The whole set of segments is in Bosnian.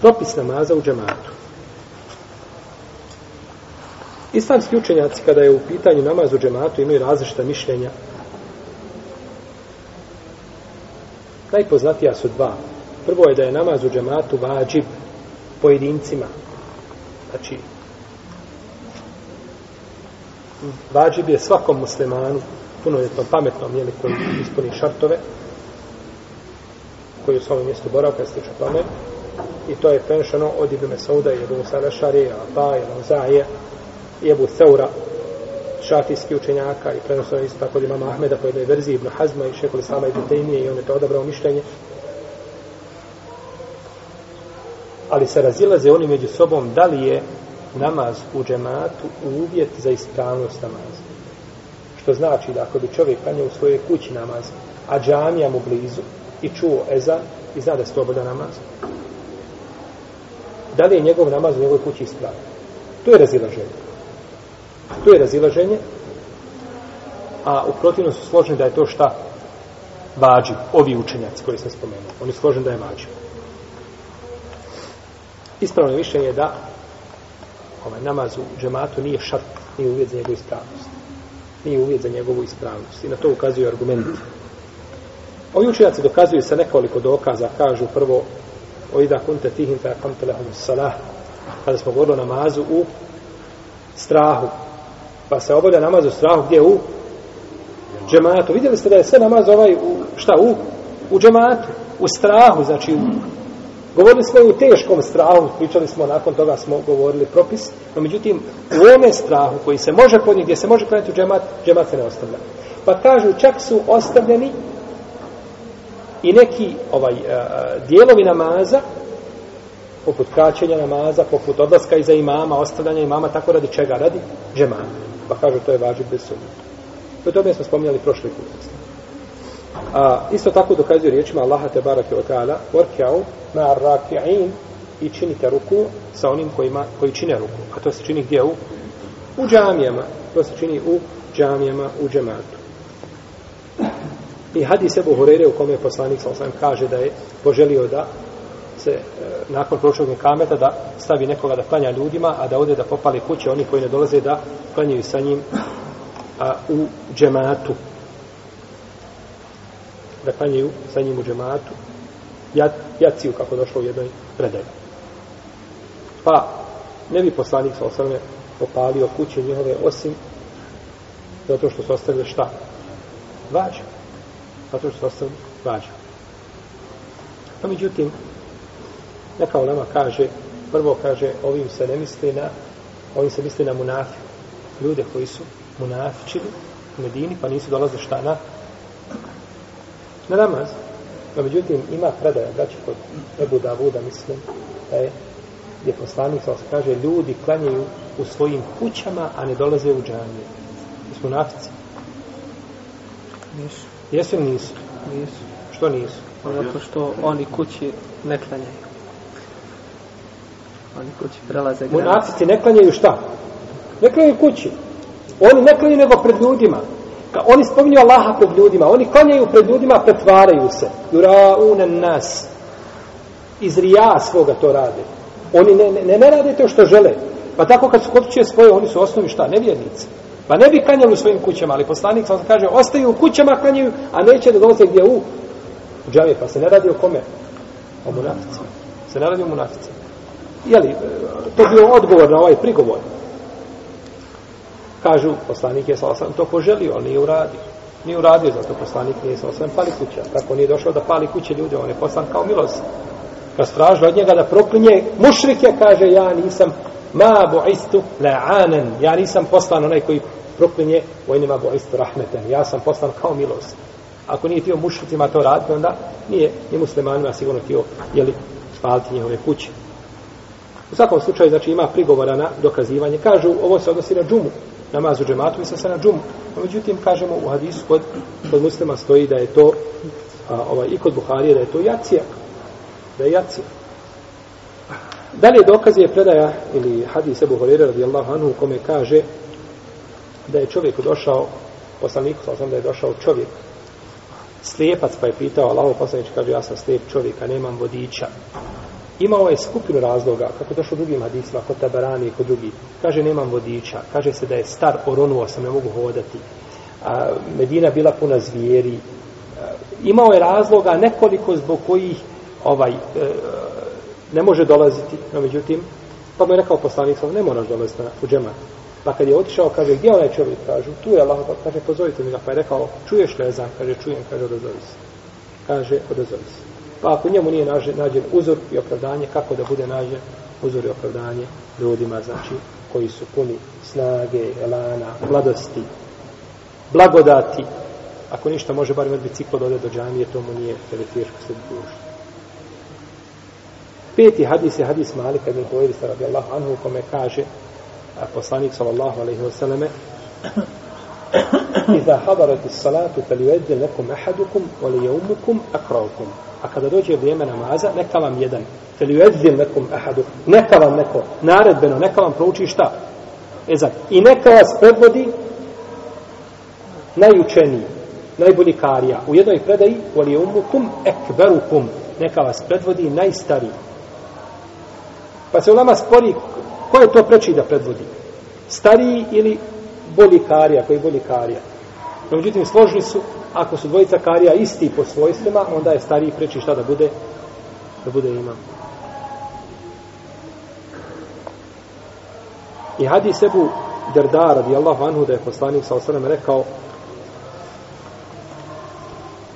Propis namaza u džematu. Islamski učenjaci, kada je u pitanju namaz u džematu, imaju različita mišljenja. Najpoznatija su dva. Prvo je da je namaz u džematu vađib pojedincima. Znači, vađib je svakom muslimanu, punoljetnom, pametnom, jeli, koji ispuni šartove, koji u svom mjestu boravka jeste slično tome, i to je prenešeno od Ibn Mesauda i Ebu Musa Šarija, Aba, Lauzaje, i Ebu Seura, šafijski učenjaka i prenosno isto tako od imama Ahmeda po jednoj verziji Ibn Hazma i šekoli Sama Ibn Tejmije i on je to odabrao mišljenje. Ali se razilaze oni među sobom da li je namaz u džematu uvjet za ispravnost namaza. Što znači da ako bi čovjek klanjao u svojoj kući namaz, a džamija mu blizu i čuo ezan i zna da se to namaz, da li je njegov namaz u njegovoj kući ispravan? To je razilaženje. To je razilaženje, a u protivnom su složeni da je to šta? Vađi, ovi učenjaci koji sam spomenuo. Oni su složeni da je vađi. Ispravno mišljenje je da ovaj namaz u džematu nije šart, nije uvjet za njegovu ispravnost. Nije uvjet za njegovu ispravnost. I na to ukazuju argumenti. Ovi učenjaci dokazuju sa nekoliko dokaza. Kažu prvo, o ida kunte tihim fa kamte lehum salah. Kada smo govorili o namazu u strahu, pa se obavlja namaz u strahu gdje u džematu. Vidjeli ste da je sve namaz ovaj u, šta u? U džematu, u strahu, znači u, govorili smo i u teškom strahu, pričali smo, nakon toga smo govorili propis, no međutim u ome strahu koji se može podnijeti, gdje se može krenuti u džemat, džemat se ne ostavlja. Pa kažu, čak su ostavljeni i neki ovaj e, dijelovi namaza poput kraćenja namaza, poput odlaska iza imama, ostavljanja imama, tako radi čega? Radi džema. Pa kažu to je važib bez sumnje. To tome smo spominjali prošli put. A, isto tako dokazuje riječima Allaha te barake wa ta'ala Vorkjau ma raki'in i činite ruku sa onim kojima, koji čine ruku. A to se čini gdje u? U džamijama. To se čini u džamijama, u džematu. I hadis Ebu Hurere u kome je poslanik sa osam kaže da je poželio da se e, nakon prošlog kameta da stavi nekoga da klanja ljudima, a da ode da popali kuće oni koji ne dolaze da klanjaju sa njim a, u džematu. Da klanjaju sa njim u džematu. Ja, jaciju kako došlo u jednoj predaju. Pa ne bi poslanik sa osam popalio kuće njihove osim zato što su ostavili šta? Vađa. Zato što se vađa. Pa no, međutim, Neka ulema kaže, prvo kaže, ovim se ne misli na, ovim se misli na munafi. Ljude koji su munafičili u Medini, pa nisu dolazili šta na na namaz. No, međutim, ima predaja, braći, kod Ebu Davuda, mislim, da je gdje poslanik sa kaže, ljudi klanjaju u svojim kućama, a ne dolaze u džanije. Smo nafici. Nisu. Jesu ili nisu? Nisu. Što nisu? Zato što oni kući ne klanjaju. Oni kući prelaze granice. Munafici ne klanjaju šta? Ne klanjaju kući. Oni ne klanjaju nego pred ljudima. Ka, oni spominju Allaha pred ljudima. Oni klanjaju pred ljudima, pretvaraju se. Juraunen nas. Iz rija svoga to rade. Oni ne, ne, ne rade to što žele. Pa tako kad su kod svoje, oni su osnovi šta? Nevjernici. Pa ne bi klanjali u svojim kućama, ali poslanik sam kaže, ostaju u kućama, klanjaju, a neće da dolaze gdje u džave. Pa se ne radi o kome? O munaficima. Se ne radi o munaficima jeli, e, to bio odgovor na ovaj prigovor. Kažu, poslanik je sa osam to poželio, ali nije uradio. Nije uradio, zato poslanik nije sa osam pali kuća. Tako nije došao da pali kuće ljude, on je poslan kao milost. Kad stražio od njega da proklinje, mušrike kaže, ja nisam ma bu'istu la'anan. ja nisam poslan onaj koji proklinje, vojnima bu bu'istu rahmeten, ja sam poslan kao milost. Ako nije tio mušricima to raditi, onda nije ni muslimanima sigurno tio, jeli, spaliti njihove kuće. U svakom slučaju, znači, ima prigovora na dokazivanje. Kažu, ovo se odnosi na džumu, namazu džematu, misle se na džumu. No, međutim, kažemo u hadisu kod, kod muslima stoji da je to, a, ovaj, i kod Buharije, da je to jacija. Da je jacija. Dalje dokaz je predaja, ili hadis Ebu Horeira, radijallahu anhu, kome kaže da je čovjek došao, poslaniku, sa da je došao čovjek, slijepac, pa je pitao, Allaho poslanič kaže, ja sam slijep čovjek, a nemam vodiča Imao je skupinu razloga, kako došlo u drugim hadisima, kod Tabarani i kod drugi. Kaže, nemam vodiča. Kaže se da je star, oronuo sam, ne mogu hodati. A, Medina bila puna zvijeri. A, imao je razloga nekoliko zbog kojih ovaj, e, ne može dolaziti. No, međutim, pa mu je rekao poslanik, ne moraš dolaziti na, u džemat. Pa kad je otišao, kaže, gdje onaj čovjek? Kažu, tu je Allah, pa kaže, pozovite mi ga. Pa je rekao, čuješ li ezan? Kaže, čujem, kaže, odazovi se. Kaže, odazovi se. Pa ako njemu nije nađen, nađen uzor i opravdanje, kako da bude nađen uzor i opravdanje ljudima, znači, koji su puni snage, elana, mladosti, blagodati. Ako ništa može, bar imati biciklo da ode do džamije, to mu nije telefirško sve dužno. Peti hadis je hadis Malika ibn Huwairisa radijallahu anhu u kome kaže a poslanik sallallahu alejhi ve selleme Iza hadarati salatu falyu'addi lekum ahadukum wa jeumukum akraukum. A kada dođe vrijeme namaza, neka vam jedan falyu'addi lekum ahadukum. Neka vam neko naredbeno, neka vam prouči šta? Ezan. I neka vas predvodi najučeniji, najbolji karija. U jednoj predaji, wa jeumukum ekberukum. Neka vas predvodi najstariji. Pa se u nama spori ko je to preči da predvodi? Stariji ili bolji karija, koji je bolji karija? No, međutim, složni su, ako su dvojica karija isti po svojstvima, onda je stariji preči šta da bude? Da bude imam. I hadis Ebu Derda radijallahu anhu da je poslanik sa osrem rekao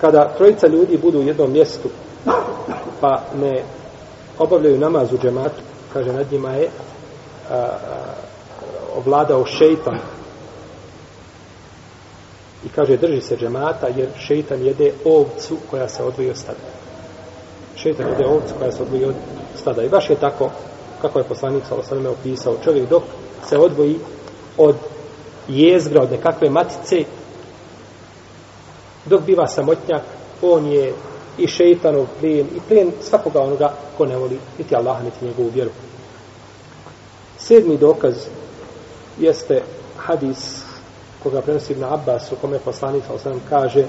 kada trojica ljudi budu u jednom mjestu pa ne obavljaju namaz u džematu kaže nad njima je a, a, ovladao šeitan. I kaže drži se džemata jer šeitan jede ovcu koja se odvoji od stada. Šeitan jede ovcu koja se odvoji od stada. I baš je tako kako je poslanik sa opisao čovjek dok se odvoji od jezgra, od nekakve matice dok biva samotnjak on je i šeitanov plijen i plijen svakoga onoga ko ne voli niti Allah, niti njegovu vjeru. Sedmi dokaz jeste hadis koga prenosi Ibn Abbas u kome poslanik sa osam kaže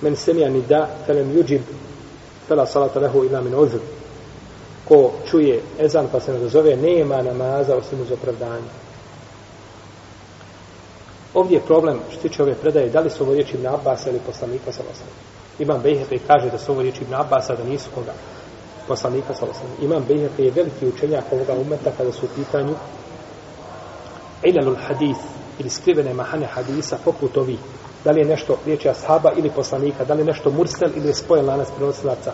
men semija ni da felem juđib fela salata lehu ila min uzr ko čuje ezan pa se ne dozove nema namaza osim uz opravdanje Ovdje je problem što tiče ove predaje, da li su ovo riječi Ibn Abbas ili poslanika sa osam. Imam Bejhepe kaže da su ovo riječi Ibn Abbasa, da nisu koga poslanika sa osam. Imam Bejhepe je veliki učenjak ovoga umeta kada su u pitanju ilalul hadith ili skrivene mahane hadisa poput ovih. Da li je nešto riječi ashaba ili poslanika, da li je nešto mursel ili je spojen lanac prenosilaca.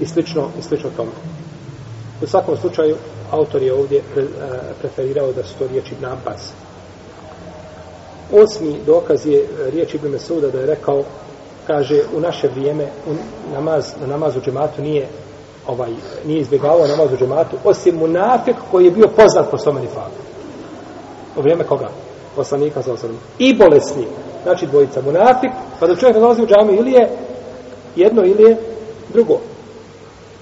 I slično, i slično tome. U svakom slučaju, autor je ovdje eh, preferirao da su to riječi Ibn Abbas. Osmi dokaz je e, riječ Ibn Mesuda da je rekao, kaže, u naše vrijeme u namaz, na namazu džematu nije ovaj, nije izbjegavao namaz u džematu, osim munafik koji je bio poznat po svome nifaku. U vrijeme koga? Poslanika sa osam. I bolesnik. Znači dvojica munafik, pa da čovjek dolazi u džamiju ili je jedno ili je drugo.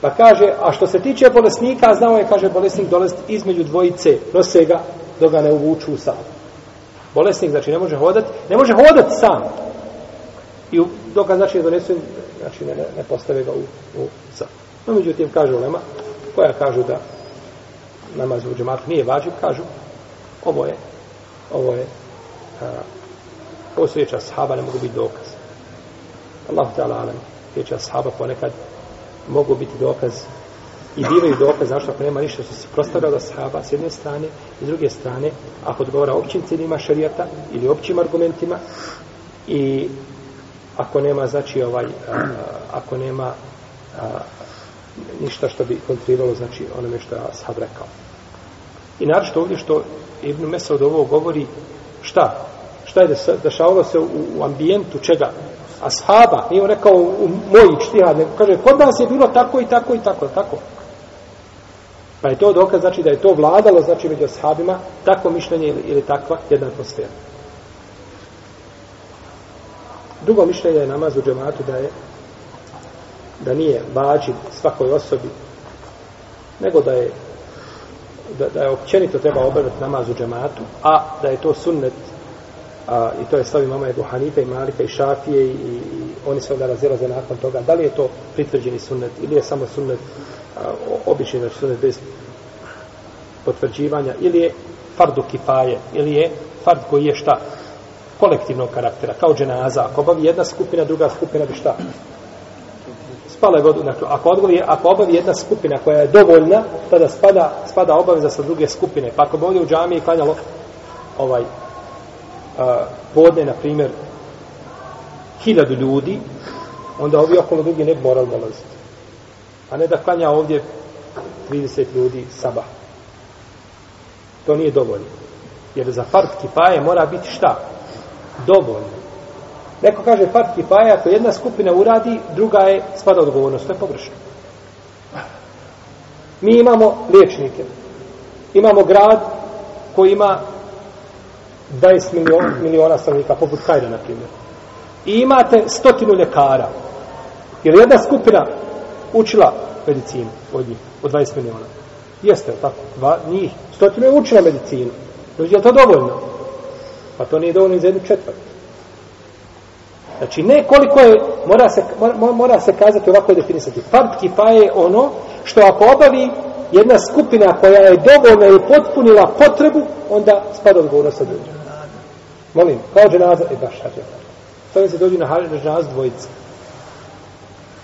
Pa kaže, a što se tiče bolesnika, znao je, kaže, bolesnik dolazi između dvojice, nose ga, dok ga ne uvuču u sam. Bolesnik, znači, ne može hodati, ne može hodati sam. I dok znači, znači, ne donesu, znači, ne, ne, postave ga u, u sam. No, međutim, kaže ulema, koja kažu da namaz u džematu nije važiv, kažu, ovo je, ovo je, a, ovo su riječi ashaba, ne mogu biti dokaz. Allah ta'ala alam, riječi ashaba ponekad mogu biti dokaz i bivaju dokaz, zašto ako nema ništa što se prostavlja od ashaba s jedne strane i s druge strane, ako odgovara općim ciljima šarijata ili općim argumentima i ako nema, znači, ovaj, a, ako nema a, ništa što bi kontriralo, znači, onome što je ashab rekao. I naravno ovdje što Ibn Mesud ovo govori, šta? Šta je dešavalo se u, u ambijentu čega? Ashaba, nije on rekao u moji štihad, nego kaže, kod nas je bilo tako i tako i tako, tako. Pa je to dokaz, znači da je to vladalo, znači među ashabima, tako mišljenje ili, ili takva jedna atmosfera. Drugo mišljenje je namaz u džematu da je da nije vađiv svakoj osobi, nego da je da, da je općenito treba obavljati namaz u džematu, a da je to sunnet a, i to je stav imama Ebu Hanife i Malika i Šafije i, i oni se onda razilaze nakon toga. Da li je to pritvrđeni sunnet ili je samo sunnet a, obični znači sunet bez potvrđivanja ili je fardu kifaje ili je fard koji je šta kolektivnog karaktera, kao dženaza. Ako obavi jedna skupina, druga skupina bi šta? Spala je vodu. Dakle, ako, odgovi, ako obavi jedna skupina koja je dovoljna, tada spada, spada obaveza sa druge skupine. Pa ako bi ovdje u džamiji klanjalo ovaj, a, podne, na primjer, hiljadu ljudi, onda ovi okolo drugi ne bi morali dolaziti. A ne da klanja ovdje 30 ljudi sabah. To nije dovoljno. Jer za fard kipaje mora biti šta? Dovoljno. Neko kaže fard kipaje, ako jedna skupina uradi, druga je spada odgovornost. To je pogrešno. Mi imamo liječnike. Imamo grad koji ima 20 miliona, miliona stanovnika, poput Kajda, na primjer. I imate stotinu ljekara. Jer jedna skupina učila medicinu od njih, od 20 miliona. Jeste, tako? Dva, njih. Stotinu je učila medicinu. Znači, je to dovoljno? Pa to nije dovoljno za jednu četvrt. Znači, ne koliko je, mora se, mora, mora se kazati ovako je definisati. Fard kifa je ono što ako obavi jedna skupina koja je dovoljno i potpunila potrebu, onda spada odgovornost sa drugim. Molim, kao dženaza, e baš, hađe. To se dođu na hađe dženaz dvojica.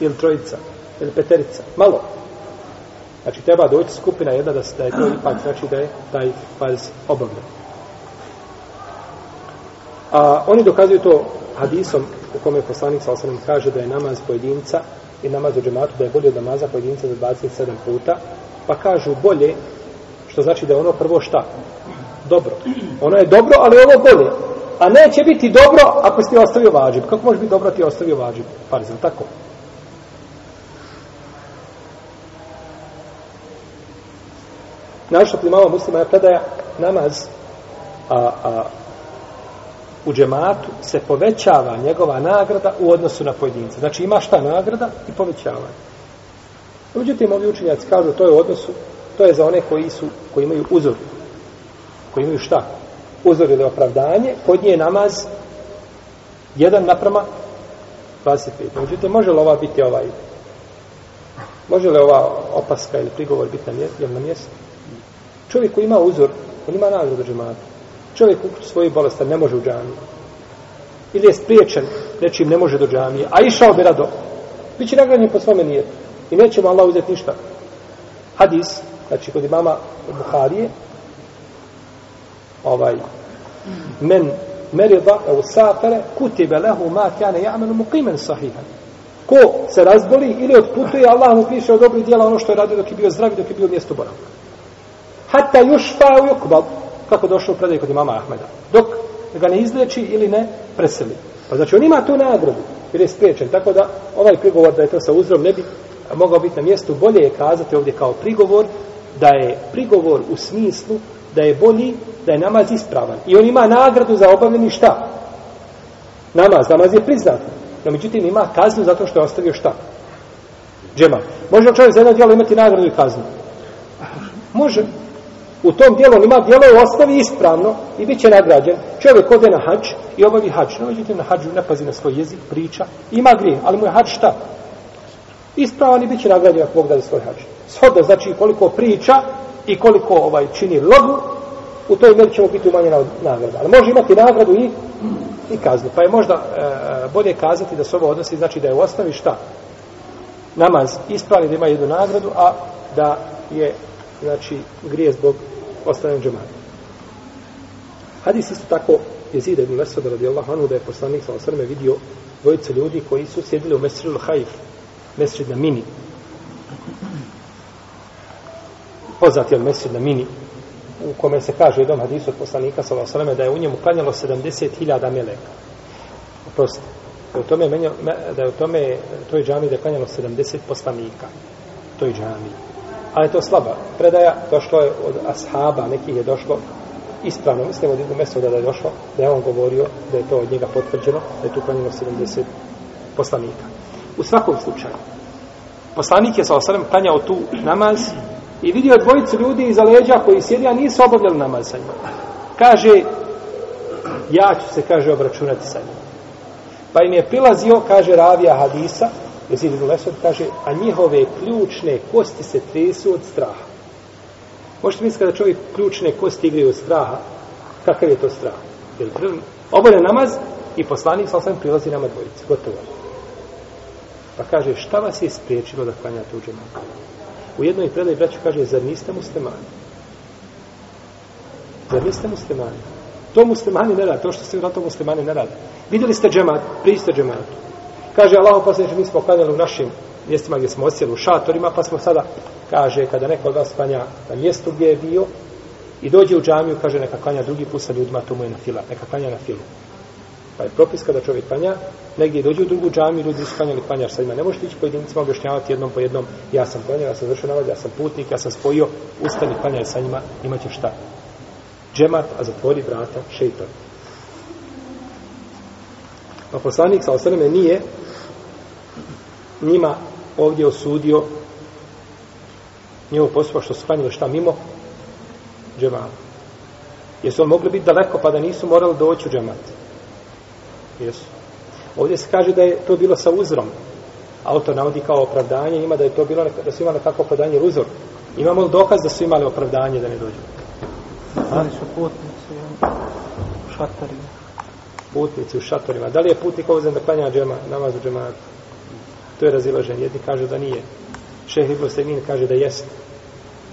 Ili trojica. Ili peterica. Malo. Znači, treba doći skupina jedna da, da je to ipak, znači da je taj farz obavljen. A oni dokazuju to hadisom u kome poslanik sa osanem kaže da je namaz pojedinca i namaz u džematu da je bolje od namaza pojedinca za 27 puta, pa kažu bolje, što znači da je ono prvo šta? Dobro. Ono je dobro, ali ovo bolje. A neće biti dobro ako si ti ostavio vađib. Kako može biti dobro ti ostavio vađib? Farz, tako? Našto primama muslima je predaja namaz a, a, u džematu se povećava njegova nagrada u odnosu na pojedinca. Znači ima šta nagrada i povećavanje. Međutim, ovi učenjaci kažu to je u odnosu, to je za one koji su, koji imaju uzor. Koji imaju šta? Uzor ili opravdanje. Kod nje je namaz jedan naprama 25. Međutim, može li ova biti ovaj Može li ova opaska ili prigovor biti na mjestu? Na mjestu? Čovjek koji ima uzor, on ima nagradu džemata. Čovjek u svoju bolesti ne može u džamiju. Ili je spriječen, nečim ne može do džamije, a išao bi rado. Biće nagrađen po svome nijetu. I neće mu Allah uzeti ništa. Hadis, znači kod imama Buharije, ovaj, men merida u safere, kutibe lehu ma kane ja'menu muqimen sahihan. Ko se razboli ili odputuje, Allah mu piše od dobrih dijela ono što je radio dok je bio zdrav i dok je bio mjesto boravka hatta yushfa u yukbal. Kako došlo u predaj kod imama Ahmeda? Dok ga ne izleči ili ne preseli. Pa znači on ima tu nagradu jer je spriječen. Tako da ovaj prigovor da je to sa uzrom ne bi mogao biti na mjestu. Bolje je kazati ovdje kao prigovor da je prigovor u smislu da je bolji da je namaz ispravan. I on ima nagradu za obavljeni šta? Namaz, namaz je priznat. No međutim ima kaznu zato što je ostavio šta? Džema može li čovjek za jedno djelo imati nagradu i kaznu? Može u tom dijelu on ima dijelo ostavi ispravno i bit će nagrađen. Čovjek ode na hađ i obavi hađ. No, međutim, na hađu ne pazi na svoj jezik, priča. Ima grije, ali mu je hađ šta? Ispravan i bit će nagrađen ako Bog da svoj hađ. Shodno, znači koliko priča i koliko ovaj čini logu, u toj mjeri ćemo biti umanjena nagrada. Ali može imati nagradu i, i kaznu. Pa je možda e, e, bolje kazati da se ovo odnosi, znači da je u osnovi šta? Namaz ispravan da ima jednu nagradu, a da je znači grije zbog ostavljanja džemata. Hadis isto tako je zida ibn Mesud radijallahu anhu da je poslanik sa osrme vidio dvojice ljudi koji su sjedili u Mesrilu Haif, Mesrid na Mini. Poznat je od Mesrid na Mini, u kome se kaže jednom hadisu od poslanika sa osrme da je u njemu klanjalo 70.000 meleka. Oprosti. Je u tome, da je u tome toj džami da je klanjalo 70 poslanika. Toj džami ali je to slaba predaja, došlo je od ashaba, nekih je došlo ispravno, mislim od jednog mesta da je došlo, da je on govorio da je to od njega potvrđeno, da je tu klanjeno 70 poslanika. U svakom slučaju, poslanik je sa osadem klanjao tu namaz i vidio dvojicu ljudi iza leđa koji sjedi, a nisu obavljali namaz sa njima. Kaže, ja ću se, kaže, obračunati sa njima. Pa im je prilazio, kaže Ravija Hadisa, Jezid ibn Lesod kaže, a njihove ključne kosti se tresu od straha. Možete misliti kada čovjek ključne kosti igraju od straha, kakav je to strah? Jer obore namaz i poslanik sa osam prilazi nama dvojice. Gotovo. Pa kaže, šta vas je spriječilo da klanjate u džematu? U jednoj predaj braću kaže, zar niste muslimani? Zar niste muslimani? To muslimani ne rade, to što ste to muslimani ne rade. Vidjeli ste džemat, priste džematu. Kaže Allah se mi smo klanjali u našim mjestima gdje smo osjeli u šatorima, pa smo sada, kaže, kada neko od vas klanja na mjestu gdje je bio i dođe u džamiju, kaže, neka klanja drugi put sa ljudima, to mu je na fila, neka klanja na filu. Pa je propis kada čovjek klanja, negdje dođe u drugu džamiju, ljudi su klanjali, klanjaš sa njima. Ne možete ići pojedincima objašnjavati jednom po jednom, ja sam klanjao, ja sam završio navad, ja sam putnik, ja sam spojio, ustani, klanjaj sa njima, imat ćeš šta? Džemat, a zatvori vrata, šeitan. Pa poslanik sa osaneme nije njima ovdje osudio njevo postupak što su klanjali šta mimo džemata. Jesu on mogli biti daleko pa da nisu morali doći u džemat? Jesu. Ovdje se kaže da je to bilo sa uzrom. Autor navodi kao opravdanje, ima da je to bilo da su imali kako opravdanje uzor. Imamo li dokaz da su imali opravdanje da ne dođu? Ali su putnici u šatorima. Putnici u šatorima. Da li je putnik ovdje da klanja džema, namaz u džematu? To je razilaženje. Jedni kaže da nije. Šeh Ibn Semin kaže da jest.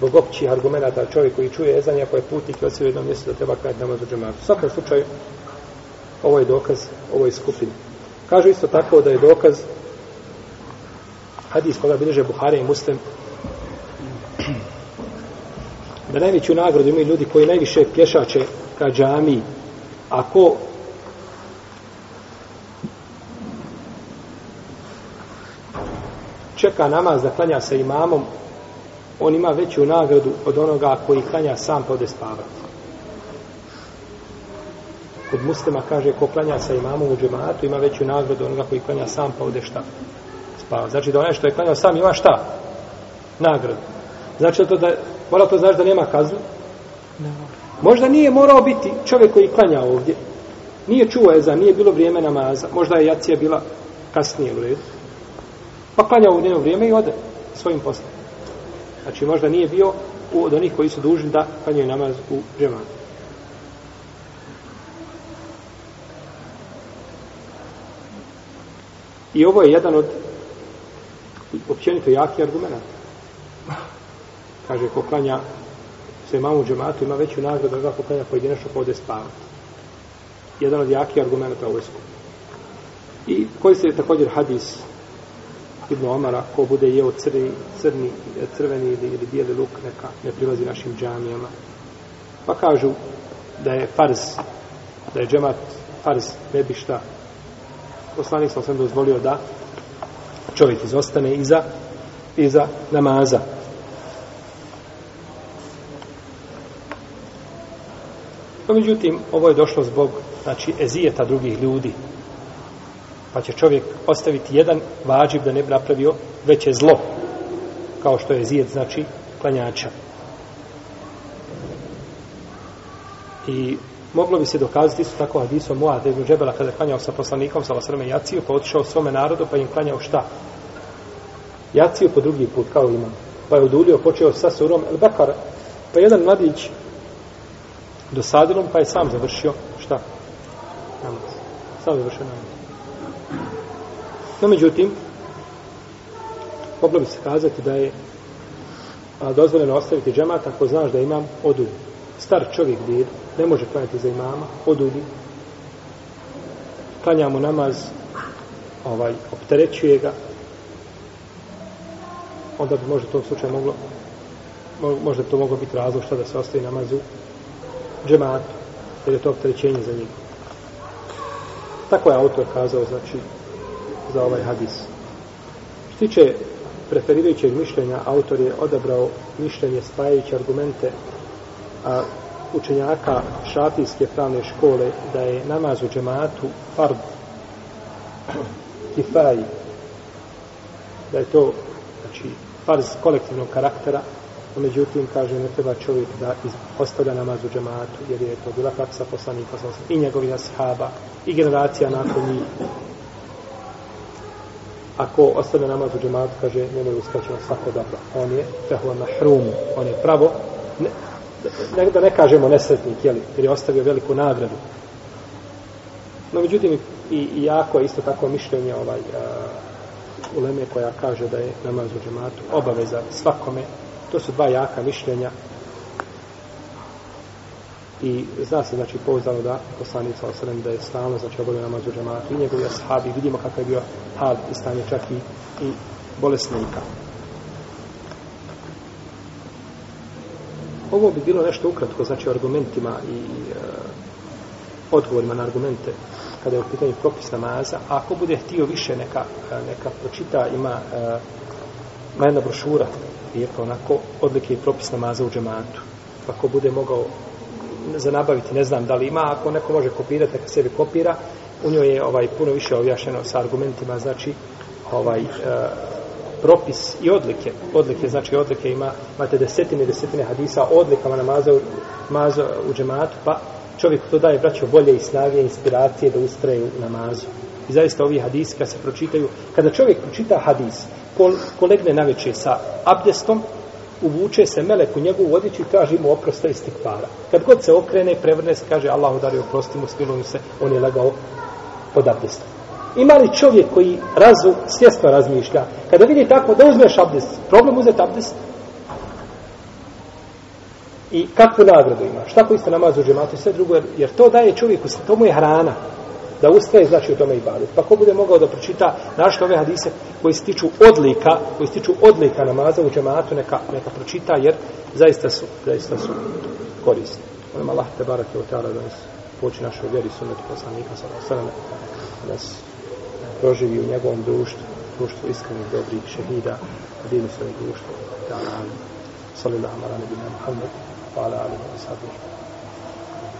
Bog općih argumenta čovjek koji čuje ezanje ako je putnik i u jednom mjestu da treba klanjati namaz u džematu. U svakom slučaju, ovo je dokaz ovoj skupini. Kažu isto tako da je dokaz hadis koga bilježe Buhari i Muslim da najveću nagradu imaju ljudi koji najviše pješače ka džami ko čeka namaz da klanja sa imamom on ima veću nagradu od onoga koji klanja sam pa ode spavati kod muslima kaže ko klanja sa imamom u džematu ima veću nagradu onoga koji klanja sam pa ode šta spava. Znači da onaj što je klanjao sam ima šta? Nagradu. Znači to da, mora to znači da nema kaznu? Ne Možda nije morao biti čovjek koji klanja ovdje. Nije čuo eza, nije bilo vrijeme namaza. Možda je jacija bila kasnije u redu. Pa klanja u njeno vrijeme i ode svojim poslom. Znači možda nije bio od onih koji su dužni da klanjaju namaz u džematu. I ovo je jedan od općenito jaki argument. Kaže, ko klanja se mamu džematu, ima veću nagradu od ko klanja pojedinačno pa ode spavati. Jedan od jakih argumenta u ovoj skupini. I koji se također hadis Ibn Omara, ko bude jeo crni, crni, crveni ili, ili bijeli luk, neka ne prilazi našim džamijama. Pa kažu da je farz, da je džemat farz, ne bi šta poslanik sam sam dozvolio da čovjek izostane iza, iza namaza. No, međutim, ovo je došlo zbog znači, ezijeta drugih ljudi. Pa će čovjek ostaviti jedan vađib da ne bi napravio veće zlo, kao što je zijed, znači, klanjača. I moglo bi se dokazati isto tako hadisom Muad ibn Džebela kada je klanjao sa poslanikom sa Lasrme Jaciju pa otišao svome narodu pa im klanjao šta? Jaciju po drugi put kao imam. Pa je udulio, počeo sa surom El Bekara. Pa jedan mladić dosadilom pa je sam završio šta? Namaz. Sam završio namaz. No međutim, moglo bi se kazati da je a, dozvoljeno ostaviti džemat ako znaš da imam odulju. Star čovjek djed, ne može klanjati za imama, odulji, Klanjamo namaz, ovaj, opterećuje ga, onda bi možda to u slučaju moglo, možda to moglo biti razlog što da se ostaje namazu džematu, jer je to opterećenje za njega. Tako je autor kazao, znači, za ovaj hadis. Što tiče preferirajućeg mišljenja, autor je odabrao mišljenje spajajući argumente a, učenjaka šafijske pravne škole da je namaz u džematu fard kifaji da je to znači farz kolektivnog karaktera No, međutim, kaže, ne treba čovjek da iz, ostavlja namaz u džematu, jer je to bila praksa poslanika sa i njegovih ashaba, i generacija nakon njih. Ako ostavlja namaz u džematu, kaže, njemu je uskraćeno svako dobro. On je, tehova mahrum, on je pravo, ne, ne, da ne kažemo nesretnik, jeli, jer je ostavio veliku nagradu. No, međutim, i, i jako je isto tako mišljenje ovaj, a, uleme koja kaže da je namaz u džematu obaveza svakome. To su dva jaka mišljenja. I zna se, znači, pouzdano da poslanica osrem da je stalno, znači, obavio namaz u džematu i njegovi ashabi. Vidimo kakav je bio hal i stanje čak i, i bolesnika. Ovo bi bilo nešto ukratko, znači, argumentima i e, odgovorima na argumente kada je u pitanju propis namaza, a ako bude htio više neka, e, neka pročita, ima, e, ima jedna brošura, lijepa onako, odlike i propis namaza u džematu. Ako bude mogao zanabaviti, ne znam da li ima, ako neko može kopirati, neka sebi kopira, u njoj je ovaj puno više objašnjeno sa argumentima, znači ovaj e, propis i odlike. Odlike, znači odlike ima, imate desetine desetine hadisa odlikama namaza u, namaza u džematu, pa čovjek to daje, braćo, bolje i snage, inspiracije da ustraje u namazu. I zaista ovi hadisi kad se pročitaju, kada čovjek pročita hadis, ko, ko legne na večer sa abdestom, uvuče se melek u njegovu odjeću i traži mu oprosta iz tikvara. Kad god se okrene, prevrne se, kaže Allah udari oprosti mu, smilujem se, on je legao pod abdestom. Ima li čovjek koji razu, svjesno razmišlja, kada vidi tako da uzmeš abdest, problem uzeti abdest, i kakvu nagradu ima. Šta koji ste namaz u džematu i sve drugo, jer, jer to daje čovjeku, to mu je hrana da ustaje znači u tome i badet. Pa ko bude mogao da pročita našto ove hadise koji se tiču odlika, koji se tiču odlika namaza u džematu, neka, neka pročita, jer zaista su, zaista su korisni. Molim Allah, te barake je otara da nas poči našoj vjeri sunetu poslanika sa osrame, da nas proživi u njegovom društvu, društvu iskrenih dobrih šehida, da dinu svoje društvo, da nam, salim da amara nebina Muhammed, hvala alimu, sadu, hvala.